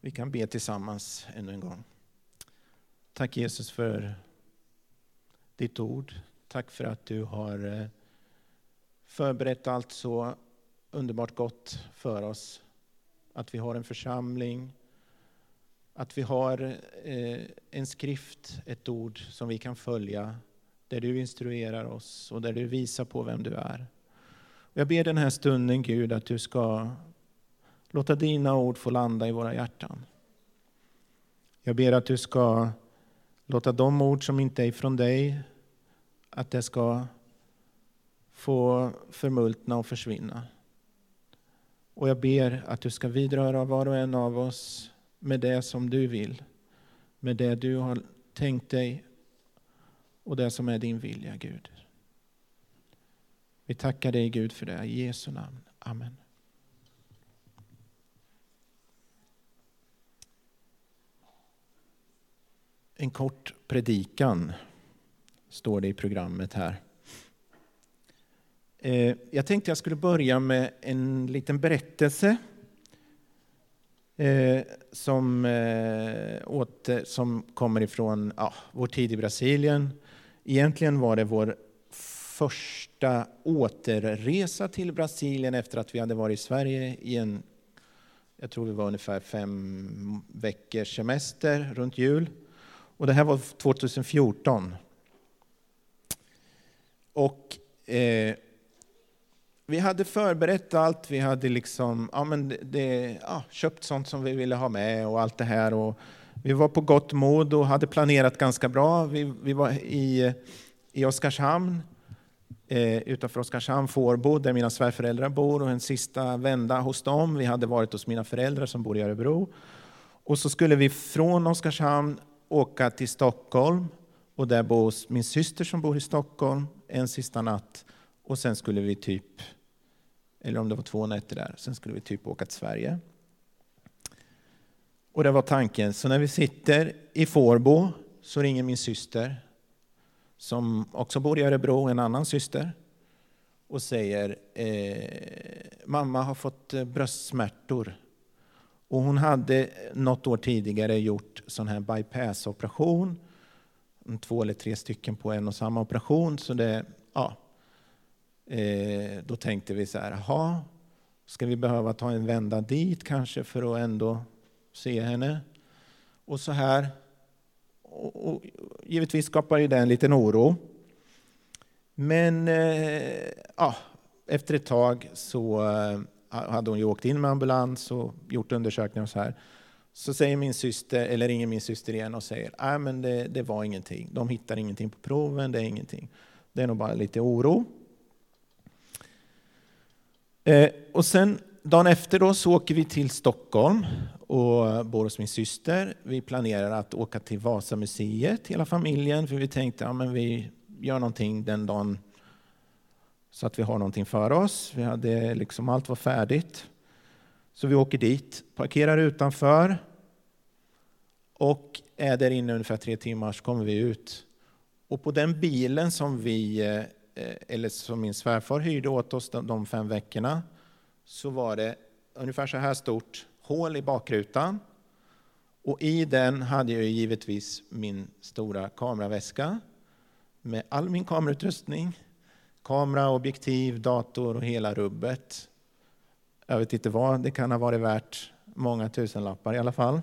Vi kan be tillsammans ännu en gång. Tack Jesus för ditt ord. Tack för att du har eh, förberett allt så underbart gott för oss. Att vi har en församling, att vi har eh, en skrift, ett ord som vi kan följa, där du instruerar oss och där du visar på vem du är. Jag ber den här stunden Gud att du ska låta dina ord få landa i våra hjärtan. Jag ber att du ska låta de ord som inte är ifrån dig, att det ska få förmultna och försvinna. Och jag ber att du ska vidröra var och en av oss med det som du vill, med det du har tänkt dig och det som är din vilja, Gud. Vi tackar dig Gud för det, i Jesu namn. Amen. En kort predikan, står det i programmet här. Eh, jag tänkte jag skulle börja med en liten berättelse eh, som, eh, åter, som kommer ifrån ja, vår tid i Brasilien. Egentligen var det vår första återresa till Brasilien efter att vi hade varit i Sverige i en, jag tror vi var ungefär fem veckors semester runt jul. Och det här var 2014. Och eh, vi hade förberett allt, vi hade liksom, ja, men det, ja, köpt sånt som vi ville ha med och allt det här. Och vi var på gott mod och hade planerat ganska bra. Vi, vi var i, i Oskarshamn, eh, utanför Oskarshamn, Fårbo, där mina svärföräldrar bor och en sista vända hos dem. Vi hade varit hos mina föräldrar som bor i Örebro. Och så skulle vi från Oskarshamn åka till Stockholm och där bor min syster som bor i Stockholm en sista natt. Och sen skulle vi typ, eller om det var två nätter där, sen skulle vi typ åka till Sverige. Och det var tanken. Så när vi sitter i Fårbo så ringer min syster, som också bor i Örebro, en annan syster, och säger eh, mamma har fått eh, bröstsmärtor. Och hon hade något år tidigare gjort sån här bypassoperation, två eller tre stycken på en och samma operation. Så det, ja, eh, då tänkte vi så här, jaha, ska vi behöva ta en vända dit kanske för att ändå se henne. Och så här. Och, och, givetvis skapar det en liten oro. Men eh, ja, efter ett tag så eh, hade hon ju åkt in med ambulans och gjort undersökningar och så här. Så säger min syster, eller ringer min syster igen och säger att men det, det var ingenting. De hittar ingenting på proven, det är ingenting. Det är nog bara lite oro. Eh, och sen dagen efter då så åker vi till Stockholm och bor hos min syster. Vi planerar att åka till Vasamuseet, hela familjen, för vi tänkte att ja, vi gör någonting den dagen så att vi har någonting för oss. Vi hade liksom, allt var färdigt. Så vi åker dit, parkerar utanför och är där inne ungefär tre timmar så kommer vi ut. Och på den bilen som vi, eh, eller som min svärfar hyrde åt oss de fem veckorna, så var det ungefär så här stort hål i bakrutan. Och i den hade jag givetvis min stora kameraväska med all min kamerautrustning, kamera, objektiv, dator och hela rubbet. Jag vet inte vad, det kan ha varit värt många tusenlappar i alla fall.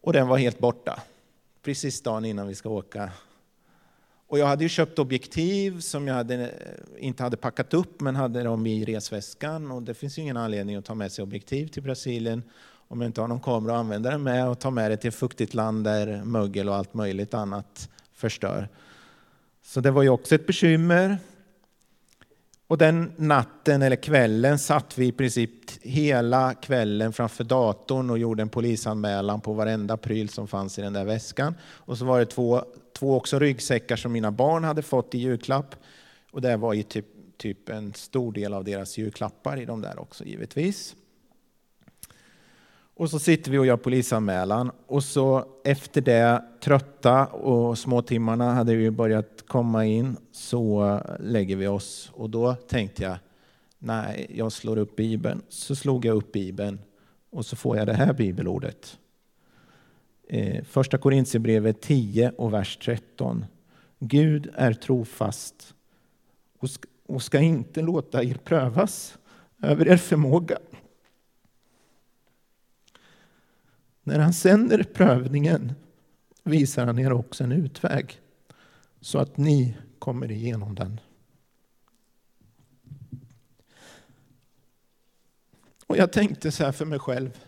Och den var helt borta, precis dagen innan vi ska åka och jag hade ju köpt objektiv som jag hade, eh, inte hade packat upp men hade dem i resväskan. Och det finns ingen anledning att ta med sig objektiv till Brasilien om jag inte har någon kamera att använda den med och ta med det till ett fuktigt land där mögel och allt möjligt annat förstör. Så det var ju också ett bekymmer. Och den natten eller kvällen satt vi i princip hela kvällen framför datorn och gjorde en polisanmälan på varenda pryl som fanns i den där väskan. Och så var det två, två också ryggsäckar som mina barn hade fått i julklapp. Och det var ju typ, typ en stor del av deras julklappar i de där också givetvis. Och så sitter vi och gör polisanmälan och så efter det, trötta och småtimmarna hade ju börjat komma in, så lägger vi oss. Och då tänkte jag, nej, jag slår upp Bibeln. Så slog jag upp Bibeln Och så får jag det här bibelordet. Eh, första Korintierbrevet 10 och vers 13. Gud är trofast och ska inte låta er prövas över er förmåga. När han sänder prövningen visar han er också en utväg så att ni kommer igenom den. Och jag tänkte så här för mig själv.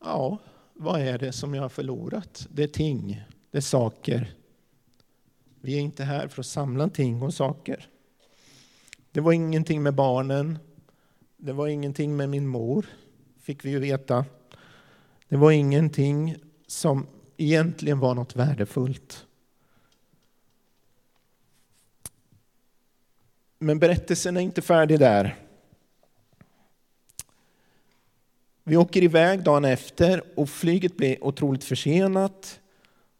Ja, vad är det som jag har förlorat? Det är ting, det är saker. Vi är inte här för att samla ting och saker. Det var ingenting med barnen. Det var ingenting med min mor, fick vi ju veta. Det var ingenting som egentligen var något värdefullt. Men berättelsen är inte färdig där. Vi åker iväg dagen efter och flyget blir otroligt försenat.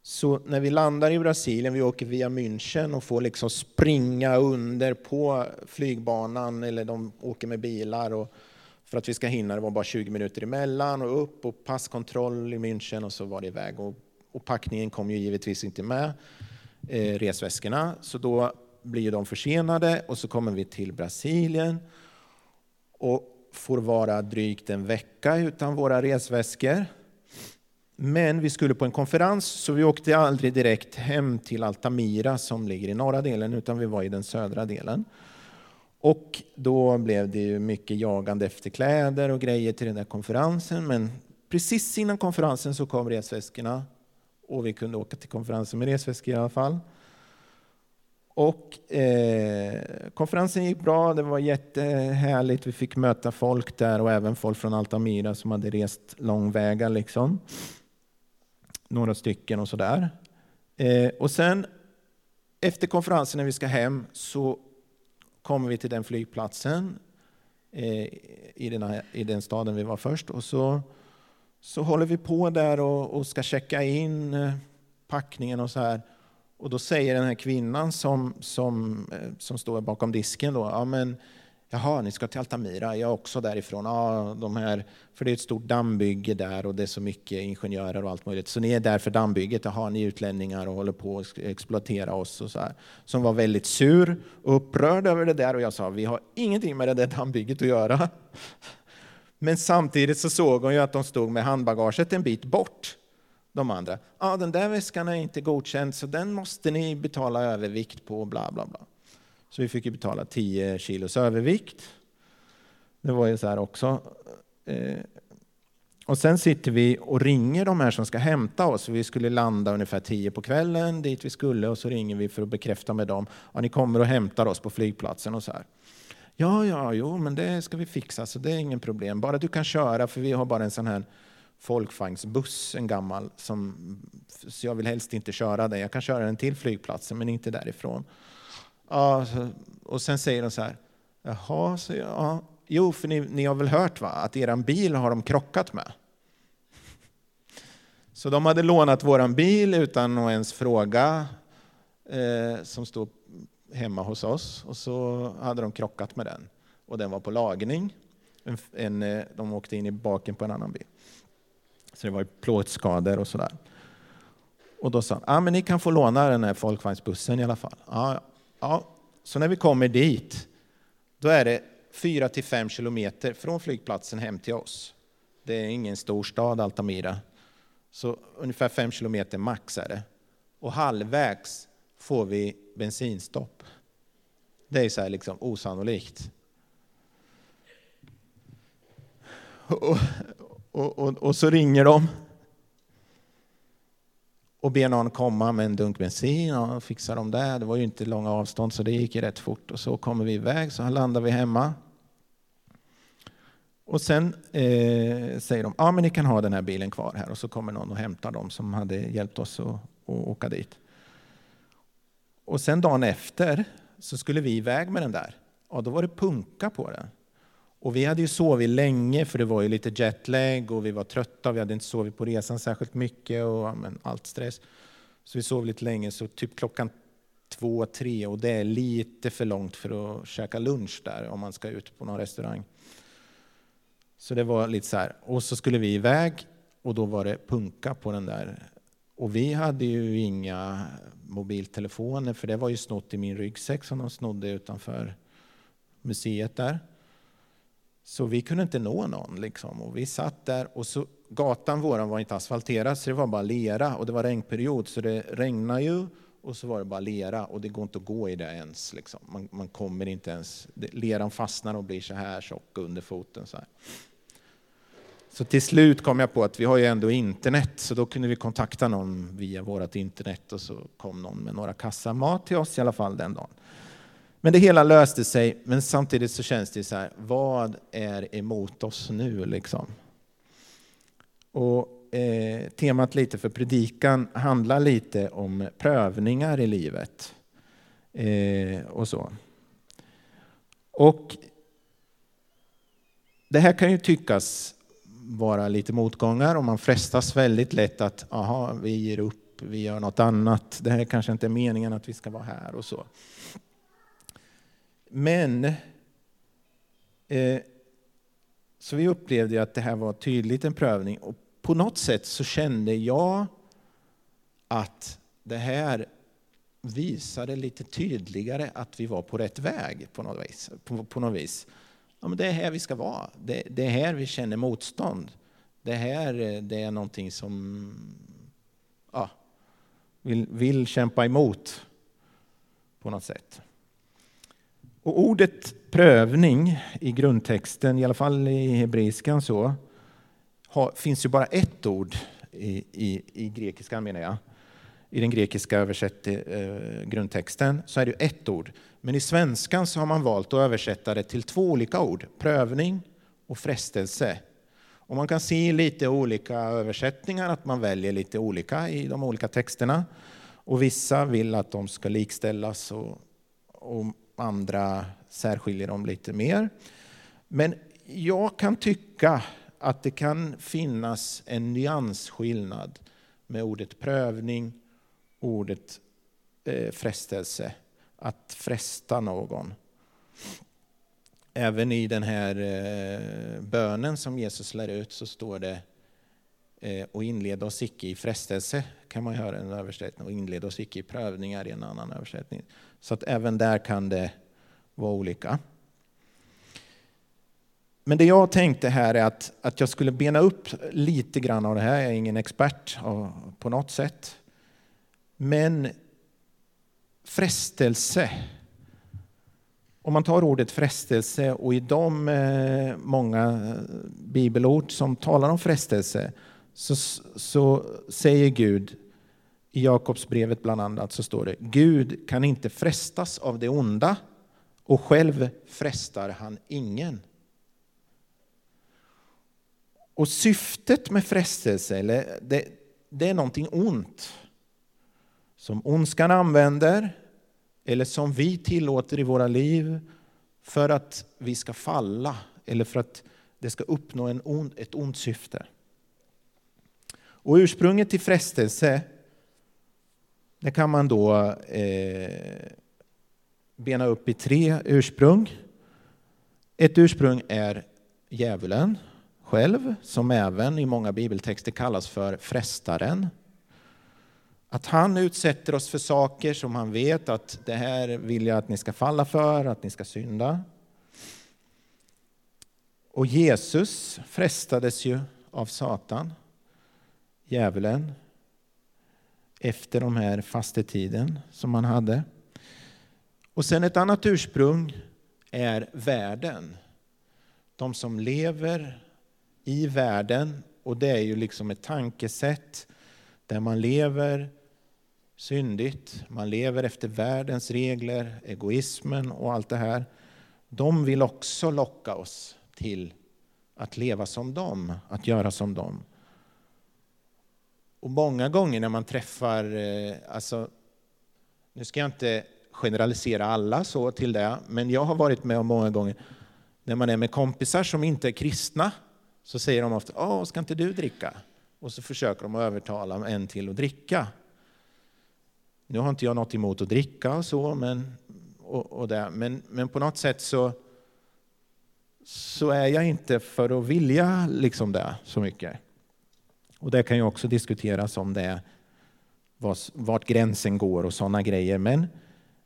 Så när vi landar i Brasilien, vi åker via München och får liksom springa under på flygbanan, eller de åker med bilar och för att vi ska hinna. Det var bara 20 minuter emellan och upp och passkontroll i München och så var det iväg. Och, och packningen kom ju givetvis inte med, eh, resväskorna, så då blir de försenade och så kommer vi till Brasilien. Och får vara drygt en vecka utan våra resväskor. Men vi skulle på en konferens så vi åkte aldrig direkt hem till Altamira som ligger i norra delen utan vi var i den södra delen. Och då blev det ju mycket jagande efter kläder och grejer till den där konferensen. Men precis innan konferensen så kom resväskorna och vi kunde åka till konferensen med resväskor i alla fall. Och eh, konferensen gick bra, det var jättehärligt. Vi fick möta folk där och även folk från Altamira som hade rest långväga. Liksom. Några stycken och sådär. Eh, och sen efter konferensen när vi ska hem så kommer vi till den flygplatsen eh, i, den här, i den staden vi var först. Och så, så håller vi på där och, och ska checka in eh, packningen och så här. Och då säger den här kvinnan som, som, eh, som står bakom disken då, ja men Jaha, ni ska till Altamira, jag är också därifrån. Ja, de här, för det är ett stort dammbygge där och det är så mycket ingenjörer och allt möjligt. Så ni är där för dammbygget, jaha, ni är utlänningar och håller på att exploatera oss. Och så här. Som var väldigt sur och upprörd över det där och jag sa, vi har ingenting med det där dammbygget att göra. Men samtidigt så såg hon ju att de stod med handbagaget en bit bort de andra. Ja, den där väskan är inte godkänd så den måste ni betala övervikt på, bla bla bla. Så vi fick ju betala 10 kilos övervikt. Det var ju så här också. Eh, och sen sitter vi och ringer de här som ska hämta oss. Vi skulle landa ungefär 10 på kvällen dit vi skulle och så ringer vi för att bekräfta med dem. Ja, ni kommer och hämtar oss på flygplatsen och så här. Ja, ja, jo, men det ska vi fixa så det är ingen problem. Bara du kan köra för vi har bara en sån här folkvagnsbuss, en gammal, som, så jag vill helst inte köra den. Jag kan köra den till flygplatsen, men inte därifrån. Ja, och sen säger de så här, jaha, så ja, jo, för ni, ni har väl hört va, att er bil har de krockat med? Så de hade lånat vår bil utan att ens fråga, eh, som stod hemma hos oss, och så hade de krockat med den. Och den var på lagning. En, en, eh, de åkte in i baken på en annan bil. Så det var plåtskador och sådär. Och då sa han, ah, men ni kan få låna den här folkvagnsbussen i alla fall. Ja, ja. Så när vi kommer dit, då är det 4 till 5 kilometer från flygplatsen hem till oss. Det är ingen stor stad, Altamira. Så ungefär 5 kilometer max är det. Och halvvägs får vi bensinstopp. Det är så här liksom osannolikt. Och, och, och, och, så ringer de och ber någon komma med en dunk bensin och fixa dem det. Det var ju inte långa avstånd så det gick ju rätt fort. Och så kommer vi iväg, så landar vi hemma. Och sen eh, säger de, ja men ni kan ha den här bilen kvar här. Och så kommer någon och hämtar dem som hade hjälpt oss att, att åka dit. Och sen dagen efter så skulle vi iväg med den där. Och då var det punka på den. Och vi hade ju sovit länge för det var ju lite jetlag och vi var trötta. Vi hade inte sovit på resan särskilt mycket och men, allt stress. Så vi sov lite länge, så typ klockan två, tre och det är lite för långt för att käka lunch där om man ska ut på någon restaurang. Så det var lite så här. Och så skulle vi iväg och då var det punka på den där. Och vi hade ju inga mobiltelefoner för det var ju snott i min ryggsäck som de snodde utanför museet där. Så vi kunde inte nå någon. Liksom. Och vi satt där och så, gatan våran var inte asfalterad så det var bara lera och det var regnperiod så det regnade ju och så var det bara lera och det går inte att gå i det ens. Liksom. Man, man kommer inte ens, leran fastnar och blir så här tjock under foten. Så, här. så till slut kom jag på att vi har ju ändå internet så då kunde vi kontakta någon via vårt internet och så kom någon med några kassar mat till oss i alla fall den dagen. Men det hela löste sig, men samtidigt så känns det så här, vad är emot oss nu liksom? Och eh, temat lite för predikan handlar lite om prövningar i livet. Eh, och så. Och det här kan ju tyckas vara lite motgångar och man frestas väldigt lätt att aha, vi ger upp, vi gör något annat. Det här kanske inte är meningen att vi ska vara här och så. Men eh, så vi upplevde att det här var tydligt en prövning och på något sätt så kände jag att det här visade lite tydligare att vi var på rätt väg på något vis. På, på något vis. Ja, men det är här vi ska vara. Det, det är här vi känner motstånd. Det här eh, det är någonting som ja, vill, vill kämpa emot på något sätt. Och ordet prövning i grundtexten, i alla fall i hebreiskan, så, har, finns ju bara ett ord i, i, i grekiskan menar jag. I den grekiska översätt, eh, grundtexten så är det ett ord. Men i svenskan så har man valt att översätta det till två olika ord, prövning och frestelse. Och man kan se lite olika översättningar, att man väljer lite olika i de olika texterna. Och vissa vill att de ska likställas och, och andra särskiljer dem lite mer. Men jag kan tycka att det kan finnas en nyansskillnad med ordet prövning och ordet eh, frestelse. Att fresta någon. Även i den här eh, bönen som Jesus lär ut så står det eh, och inleda oss icke i frestelse, kan man höra en översättning, och inleda oss icke i prövningar i en annan översättning. Så att även där kan det vara olika. Men det jag tänkte här är att, att jag skulle bena upp lite grann av det här. Jag är ingen expert på något sätt. Men frestelse. Om man tar ordet frestelse och i de eh, många eh, bibelord som talar om frestelse så, så säger Gud i Jakobsbrevet bland annat så står det Gud kan inte frestas av det onda och själv frestar han ingen. Och syftet med frestelse, eller det, det är någonting ont som ondskan använder eller som vi tillåter i våra liv för att vi ska falla eller för att det ska uppnå en ond, ett ont syfte. Och ursprunget till frestelse det kan man då eh, bena upp i tre ursprung. Ett ursprung är djävulen själv, som även i många bibeltexter kallas för frestaren. Att han utsätter oss för saker som han vet att det här vill jag att ni ska falla för, att ni ska synda. Och Jesus frestades ju av Satan, djävulen, efter de här fastetiden som man hade. Och sen ett annat ursprung är världen. De som lever i världen, och det är ju liksom ett tankesätt där man lever syndigt, man lever efter världens regler, egoismen och allt det här. De vill också locka oss till att leva som dem, att göra som dem. Och många gånger när man träffar, eh, alltså, nu ska jag inte generalisera alla så till det, men jag har varit med om många gånger när man är med kompisar som inte är kristna, så säger de ofta Åh, ska inte du dricka? Och så försöker de övertala en till att dricka. Nu har inte jag något emot att dricka och så, men, och, och det, men, men på något sätt så, så är jag inte för att vilja liksom det så mycket. Och det kan ju också diskuteras om det vart gränsen går och sådana grejer. Men,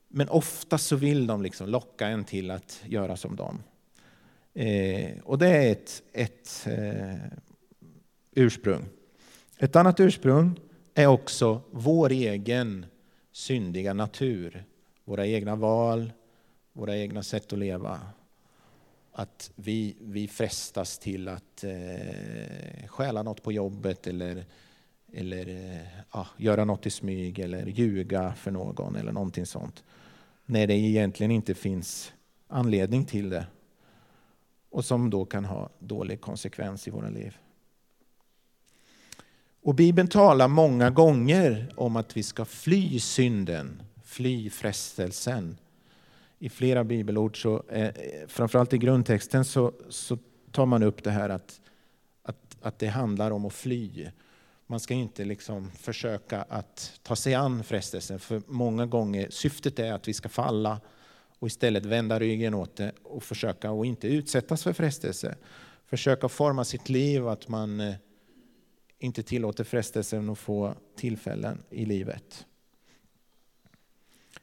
men ofta så vill de liksom locka en till att göra som dem. Eh, och det är ett, ett eh, ursprung. Ett annat ursprung är också vår egen syndiga natur. Våra egna val, våra egna sätt att leva. Att vi, vi frestas till att eh, stjäla något på jobbet eller, eller eh, ja, göra något i smyg eller ljuga för någon eller någonting sånt. När det egentligen inte finns anledning till det och som då kan ha dålig konsekvens i våra liv. Och Bibeln talar många gånger om att vi ska fly synden, fly frestelsen. I flera bibelord, så, eh, framförallt i grundtexten, så, så tar man upp det här att, att, att det handlar om att fly. Man ska inte liksom försöka att ta sig an frestelsen, för många gånger syftet är att vi ska falla och istället vända ryggen åt det och försöka att inte utsättas för frestelse. Försöka forma sitt liv att man eh, inte tillåter frestelsen att få tillfällen i livet.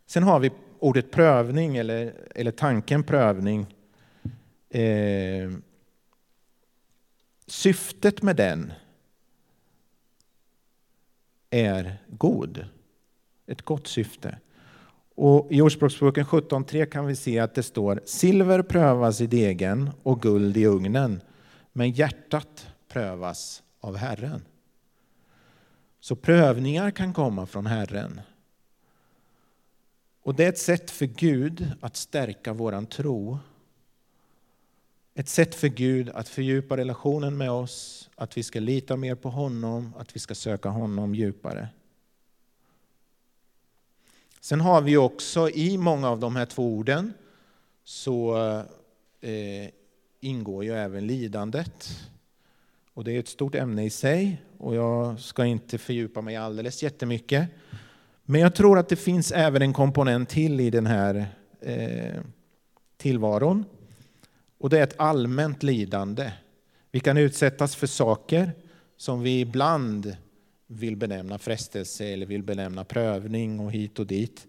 Sen har vi ordet prövning eller, eller tanken prövning. Eh, syftet med den är god. Ett gott syfte. Och I Ordspråksboken 17.3 kan vi se att det står silver prövas i degen och guld i ugnen, men hjärtat prövas av Herren. Så prövningar kan komma från Herren. Och Det är ett sätt för Gud att stärka våran tro. Ett sätt för Gud att fördjupa relationen med oss, att vi ska lita mer på honom, att vi ska söka honom djupare. Sen har vi också i många av de här två orden så eh, ingår ju även lidandet. Och det är ett stort ämne i sig och jag ska inte fördjupa mig alldeles jättemycket. Men jag tror att det finns även en komponent till i den här eh, tillvaron. Och det är ett allmänt lidande. Vi kan utsättas för saker som vi ibland vill benämna frestelse eller vill benämna prövning och hit och dit.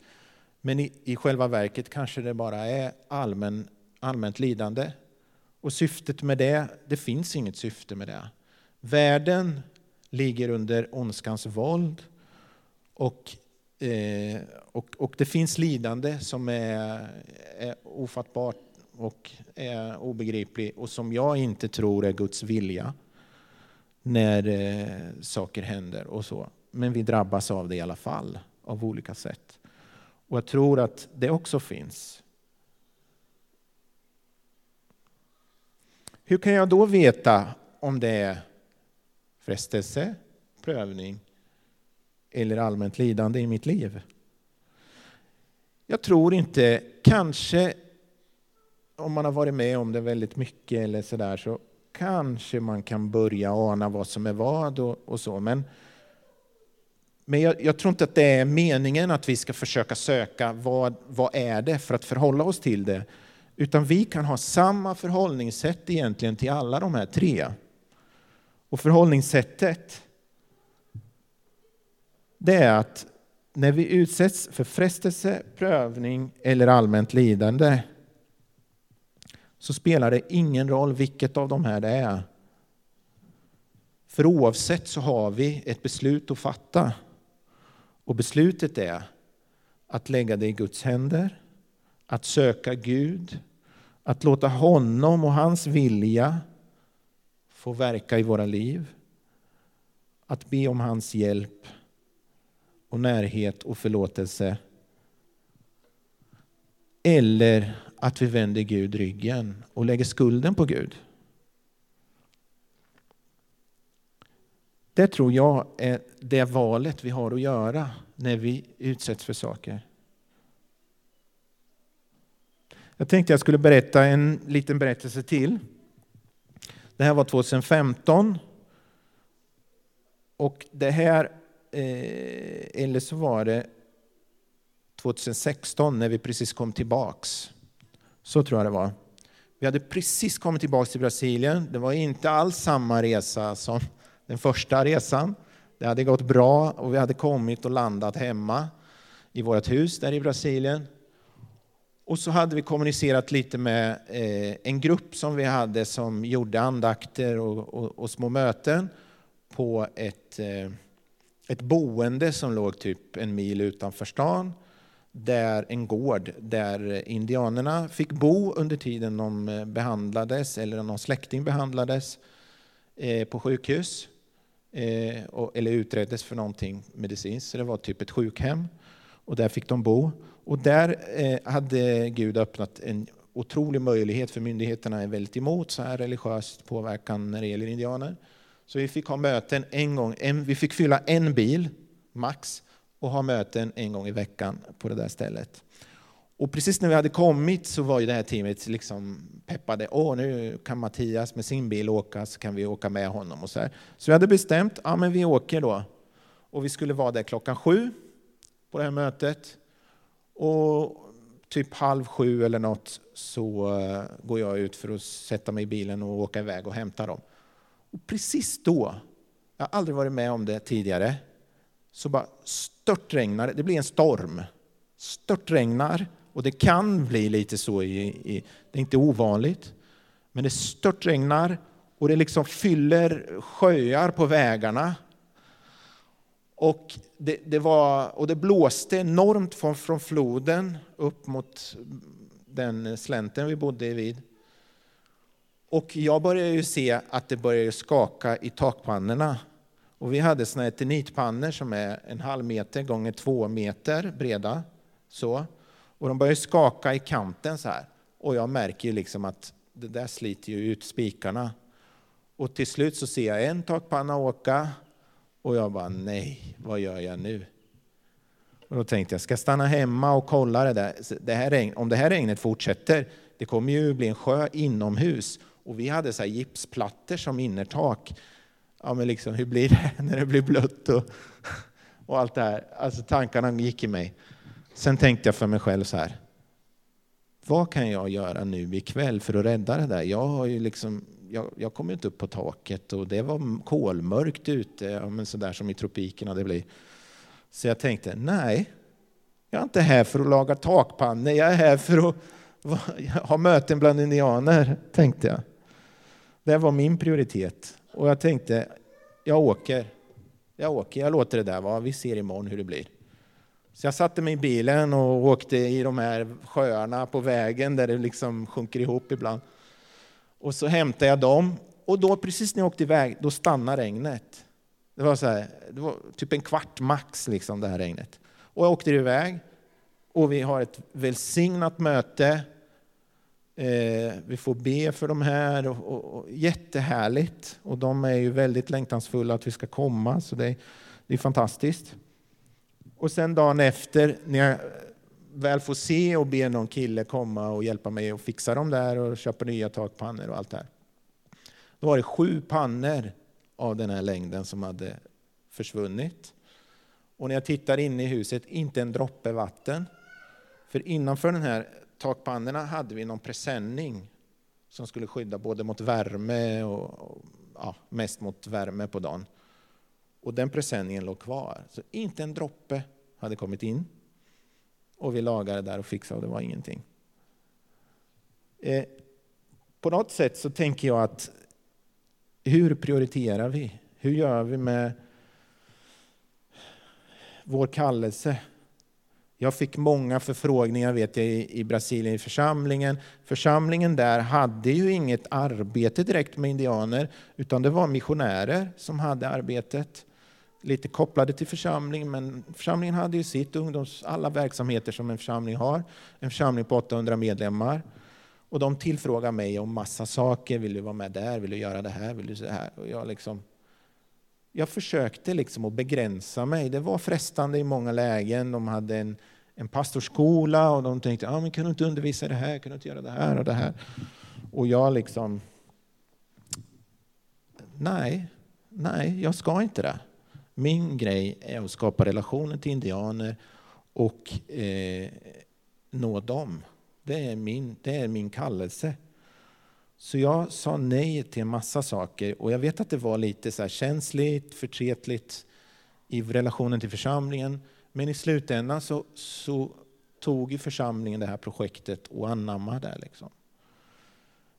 Men i, i själva verket kanske det bara är allmän, allmänt lidande. Och syftet med det, det finns inget syfte med det. Världen ligger under ondskans våld och, eh, och, och det finns lidande som är, är ofattbart och är obegripligt och som jag inte tror är Guds vilja när eh, saker händer och så. Men vi drabbas av det i alla fall, av olika sätt. Och jag tror att det också finns. Hur kan jag då veta om det är frestelse, prövning eller allmänt lidande i mitt liv? Jag tror inte, kanske om man har varit med om det väldigt mycket eller sådär så kanske man kan börja ana vad som är vad och, och så. Men, men jag, jag, tror inte att det är meningen att vi ska försöka söka vad, vad är det för att förhålla oss till det. Utan vi kan ha samma förhållningssätt egentligen till alla de här tre. Och förhållningssättet det är att när vi utsätts för frestelse, prövning eller allmänt lidande så spelar det ingen roll vilket av de här det är. För oavsett så har vi ett beslut att fatta. Och beslutet är att lägga det i Guds händer, att söka Gud, att låta honom och hans vilja få verka i våra liv, att be om hans hjälp och närhet och förlåtelse. Eller att vi vänder Gud ryggen och lägger skulden på Gud. Det tror jag är det valet vi har att göra när vi utsätts för saker. Jag tänkte jag skulle berätta en liten berättelse till. Det här var 2015. Och det här, eh, eller så var det 2016 när vi precis kom tillbaks. Så tror jag det var. Vi hade precis kommit tillbaka till Brasilien. Det var inte alls samma resa som den första resan. Det hade gått bra och vi hade kommit och landat hemma i vårt hus där i Brasilien. Och så hade vi kommunicerat lite med eh, en grupp som vi hade som gjorde andakter och, och, och små möten på ett, eh, ett boende som låg typ en mil utanför stan. Där en gård där indianerna fick bo under tiden de eh, behandlades eller någon släkting behandlades eh, på sjukhus eh, eller utreddes för någonting medicinskt. Så det var typ ett sjukhem och där fick de bo. Och där eh, hade Gud öppnat en otrolig möjlighet, för myndigheterna är väldigt emot så här religiös påverkan när det gäller indianer. Så vi fick ha möten en gång, en, vi fick fylla en bil, max, och ha möten en gång i veckan på det där stället. Och precis när vi hade kommit så var ju det här teamet liksom peppade. Åh, nu kan Mattias med sin bil åka, så kan vi åka med honom. och Så här. Så vi hade bestämt, ja men vi åker då. Och vi skulle vara där klockan sju på det här mötet. Och typ halv sju eller något så eh, går jag ut för att sätta mig i bilen och åka iväg och hämta dem. Och precis då, jag har aldrig varit med om det tidigare, så bara störtregnar det. blir en storm. Störtregnar och det kan bli lite så, i, i, det är inte ovanligt, men det störtregnar och det liksom fyller sjöar på vägarna och det, det, var, och det blåste enormt från, från floden upp mot den slänten vi bodde vid. Och jag började ju se att det började skaka i takpannorna. Och vi hade såna eternitpannor som är en halv meter gånger två meter breda. Så. Och de började skaka i kanten så här. Och jag märker ju liksom att det där sliter ju ut spikarna. Och till slut så ser jag en takpanna åka och jag bara, nej, vad gör jag nu? Och då tänkte jag, ska jag stanna hemma och kolla det där? Det här regn, om det här regnet fortsätter, det kommer ju bli en sjö inomhus. Och vi hade så gipsplattor som innertak. Ja, men liksom, hur blir det när det blir blött och, och allt det här? Alltså tankarna gick i mig. Sen tänkte jag för mig själv så här, vad kan jag göra nu ikväll för att rädda det där? Jag har ju liksom jag, jag kom inte upp på taket och det var kolmörkt ute, ja, men sådär som i tropikerna det blir. Så jag tänkte, nej, jag är inte här för att laga takpannor, jag är här för att ha möten bland indianer, tänkte jag. Det var min prioritet. Och jag tänkte, jag åker. Jag åker, jag låter det där vara, vi ser imorgon hur det blir. Så jag satte mig i bilen och åkte i de här sjöarna på vägen där det liksom sjunker ihop ibland. Och så hämtade jag dem och då precis när jag åkte iväg, då stannade regnet. Det var, så här, det var typ en kvart max, liksom, det här regnet. Och jag åkte iväg och vi har ett välsignat möte. Eh, vi får be för de här, och, och, och, jättehärligt. Och de är ju väldigt längtansfulla att vi ska komma, så det, det är fantastiskt. Och sen dagen efter, när jag väl får se och be någon kille komma och hjälpa mig att fixa dem där och köpa nya takpannor och allt det här. Då var det sju pannor av den här längden som hade försvunnit. Och när jag tittar in i huset, inte en droppe vatten. För innanför den här takpannorna hade vi någon presenning som skulle skydda både mot värme och, ja, mest mot värme på dagen. Och den presenningen låg kvar. Så inte en droppe hade kommit in. Och vi lagade där och fixade och det var ingenting. Eh, på något sätt så tänker jag att hur prioriterar vi? Hur gör vi med vår kallelse? Jag fick många förfrågningar vet jag, i Brasilien i församlingen. Församlingen där hade ju inget arbete direkt med indianer utan det var missionärer som hade arbetet lite kopplade till församlingen, men församlingen hade ju sitt ungdoms, alla verksamheter som en församling har. En församling på 800 medlemmar. Och de tillfrågade mig om massa saker. Vill du vara med där? Vill du göra det här? Vill du så här? Och jag, liksom, jag försökte liksom att begränsa mig. Det var frestande i många lägen. De hade en, en pastorskola och de tänkte, ah, men kan du inte undervisa i det här? Kan du inte göra det här och det här? Och jag liksom, nej, nej, jag ska inte det. Min grej är att skapa relationer till indianer och eh, nå dem. Det är, min, det är min kallelse. Så jag sa nej till en massa saker och jag vet att det var lite så här känsligt, förtretligt i relationen till församlingen. Men i slutändan så, så tog ju församlingen det här projektet och anammade det. Liksom.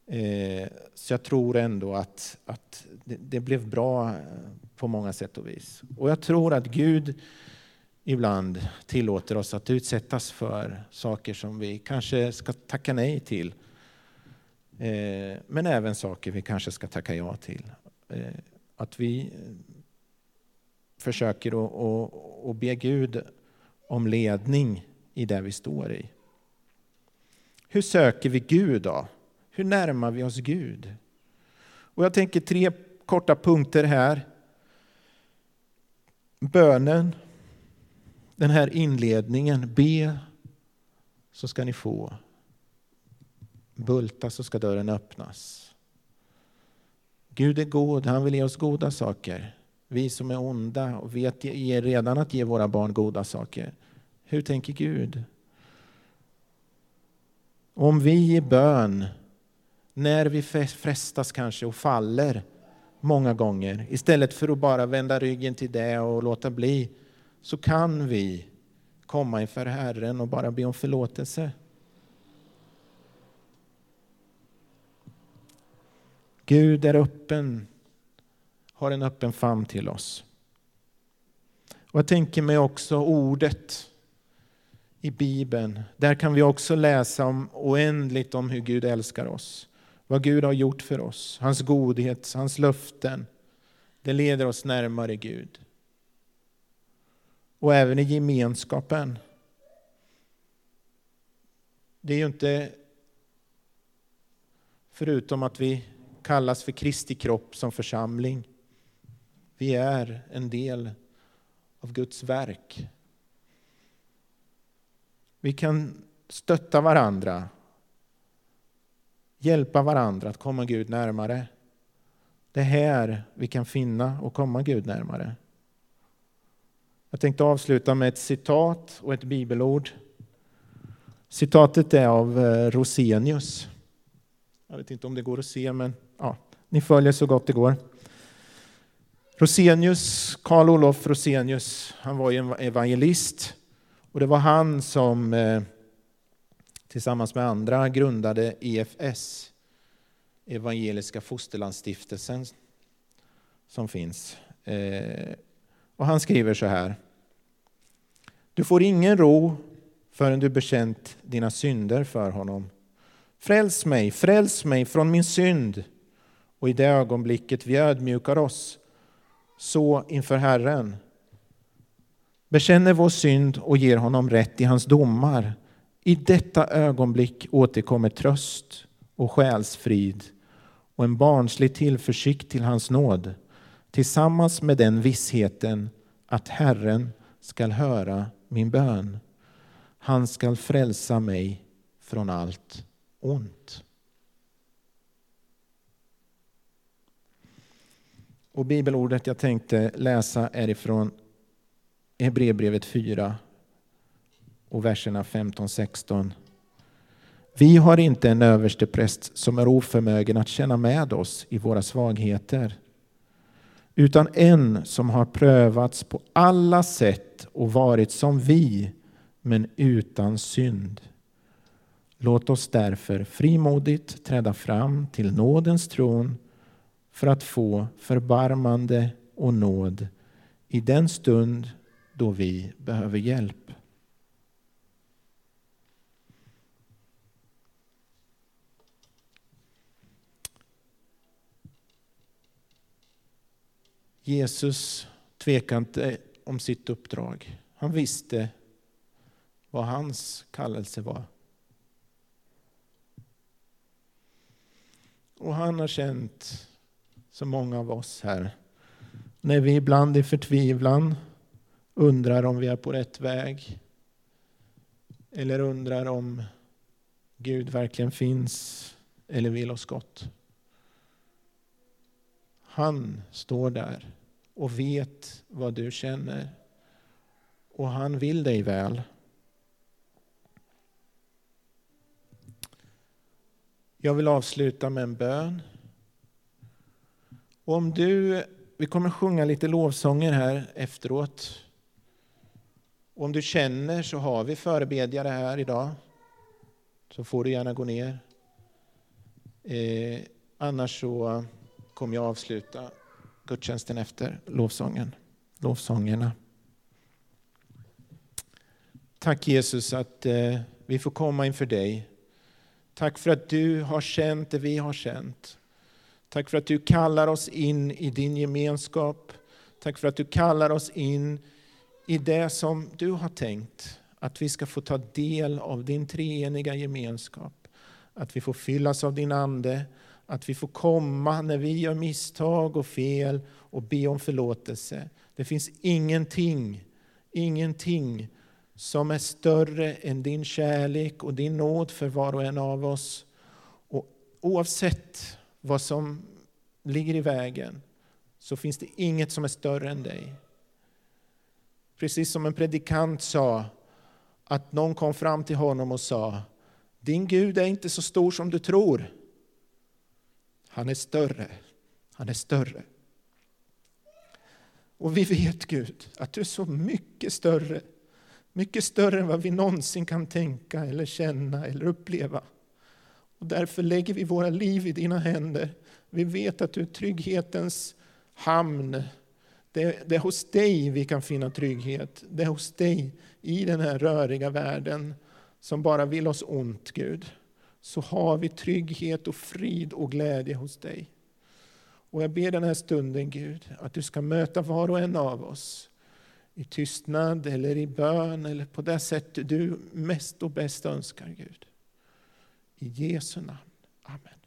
Eh, så jag tror ändå att, att det, det, blev bra eh, på många sätt och vis. Och jag tror att Gud ibland tillåter oss att utsättas för saker som vi kanske ska tacka nej till. Eh, men även saker vi kanske ska tacka ja till. Eh, att vi eh, försöker att be Gud om ledning i det vi står i. Hur söker vi Gud då? Hur närmar vi oss Gud? Och jag tänker tre korta punkter här. Bönen, den här inledningen, be så ska ni få. Bulta så ska dörren öppnas. Gud är god, han vill ge oss goda saker. Vi som är onda och vet redan att ge våra barn goda saker. Hur tänker Gud? Om vi i bön, när vi frestas kanske och faller många gånger, istället för att bara vända ryggen till det och låta bli, så kan vi komma inför Herren och bara be om förlåtelse. Gud är öppen, har en öppen famn till oss. Och jag tänker mig också ordet i Bibeln. Där kan vi också läsa om oändligt om hur Gud älskar oss. Vad Gud har gjort för oss, hans godhet, hans löften. Det leder oss närmare Gud. Och även i gemenskapen. Det är ju inte förutom att vi kallas för Kristi kropp som församling. Vi är en del av Guds verk. Vi kan stötta varandra, hjälpa varandra att komma Gud närmare. Det är här vi kan finna och komma Gud närmare. Jag tänkte avsluta med ett citat och ett bibelord. Citatet är av eh, Rosenius. Jag vet inte om det går att se, men ja, ni följer så gott det går. Rosenius, Karl Olof Rosenius, han var ju en evangelist. Och det var han som eh, tillsammans med andra grundade EFS, Evangeliska Fosterlandsstiftelsen, som finns. Eh, och han skriver så här. Du får ingen ro förrän du bekänt dina synder för honom. Fräls mig, fräls mig från min synd. Och i det ögonblicket vi ödmjukar oss så inför Herren bekänner vår synd och ger honom rätt i hans domar. I detta ögonblick återkommer tröst och själsfrid och en barnslig tillförsikt till hans nåd tillsammans med den vissheten att Herren skall höra min bön. Han skall frälsa mig från allt ont. Och bibelordet jag tänkte läsa är ifrån Hebreerbrevet 4 och verserna 15-16. Vi har inte en överstepräst som är oförmögen att känna med oss i våra svagheter utan en som har prövats på alla sätt och varit som vi, men utan synd. Låt oss därför frimodigt träda fram till nådens tron för att få förbarmande och nåd i den stund då vi behöver hjälp. Jesus tvekade inte om sitt uppdrag. Han visste vad hans kallelse var. Och han har känt, som många av oss här, när vi ibland i förtvivlan undrar om vi är på rätt väg. Eller undrar om Gud verkligen finns eller vill oss gott. Han står där och vet vad du känner. Och han vill dig väl. Jag vill avsluta med en bön. Och om du, vi kommer sjunga lite lovsånger här efteråt. Och om du känner så har vi förebedjare här idag. Så får du gärna gå ner. Eh, annars så kommer jag avsluta gudstjänsten efter lovsången, lovsångerna. Tack Jesus att eh, vi får komma inför dig. Tack för att du har känt det vi har känt. Tack för att du kallar oss in i din gemenskap. Tack för att du kallar oss in i det som du har tänkt. Att vi ska få ta del av din treeniga gemenskap. Att vi får fyllas av din Ande. Att vi får komma när vi gör misstag och fel och be om förlåtelse. Det finns ingenting, ingenting som är större än din kärlek och din nåd för var och en av oss. Och oavsett vad som ligger i vägen så finns det inget som är större än dig. Precis som en predikant sa, att någon kom fram till honom och sa Din Gud är inte så stor som du tror. Han är större. Han är större. Och vi vet Gud att du är så mycket större mycket större än vad vi någonsin kan tänka eller känna eller uppleva. Och därför lägger vi våra liv i dina händer. Vi vet att du är trygghetens hamn. Det, det är hos dig vi kan finna trygghet. Det är hos dig i den här röriga världen som bara vill oss ont, Gud. Så har vi trygghet och frid och glädje hos dig. Och jag ber den här stunden, Gud, att du ska möta var och en av oss i tystnad eller i bön eller på det sätt du mest och bäst önskar Gud. I Jesu namn. Amen.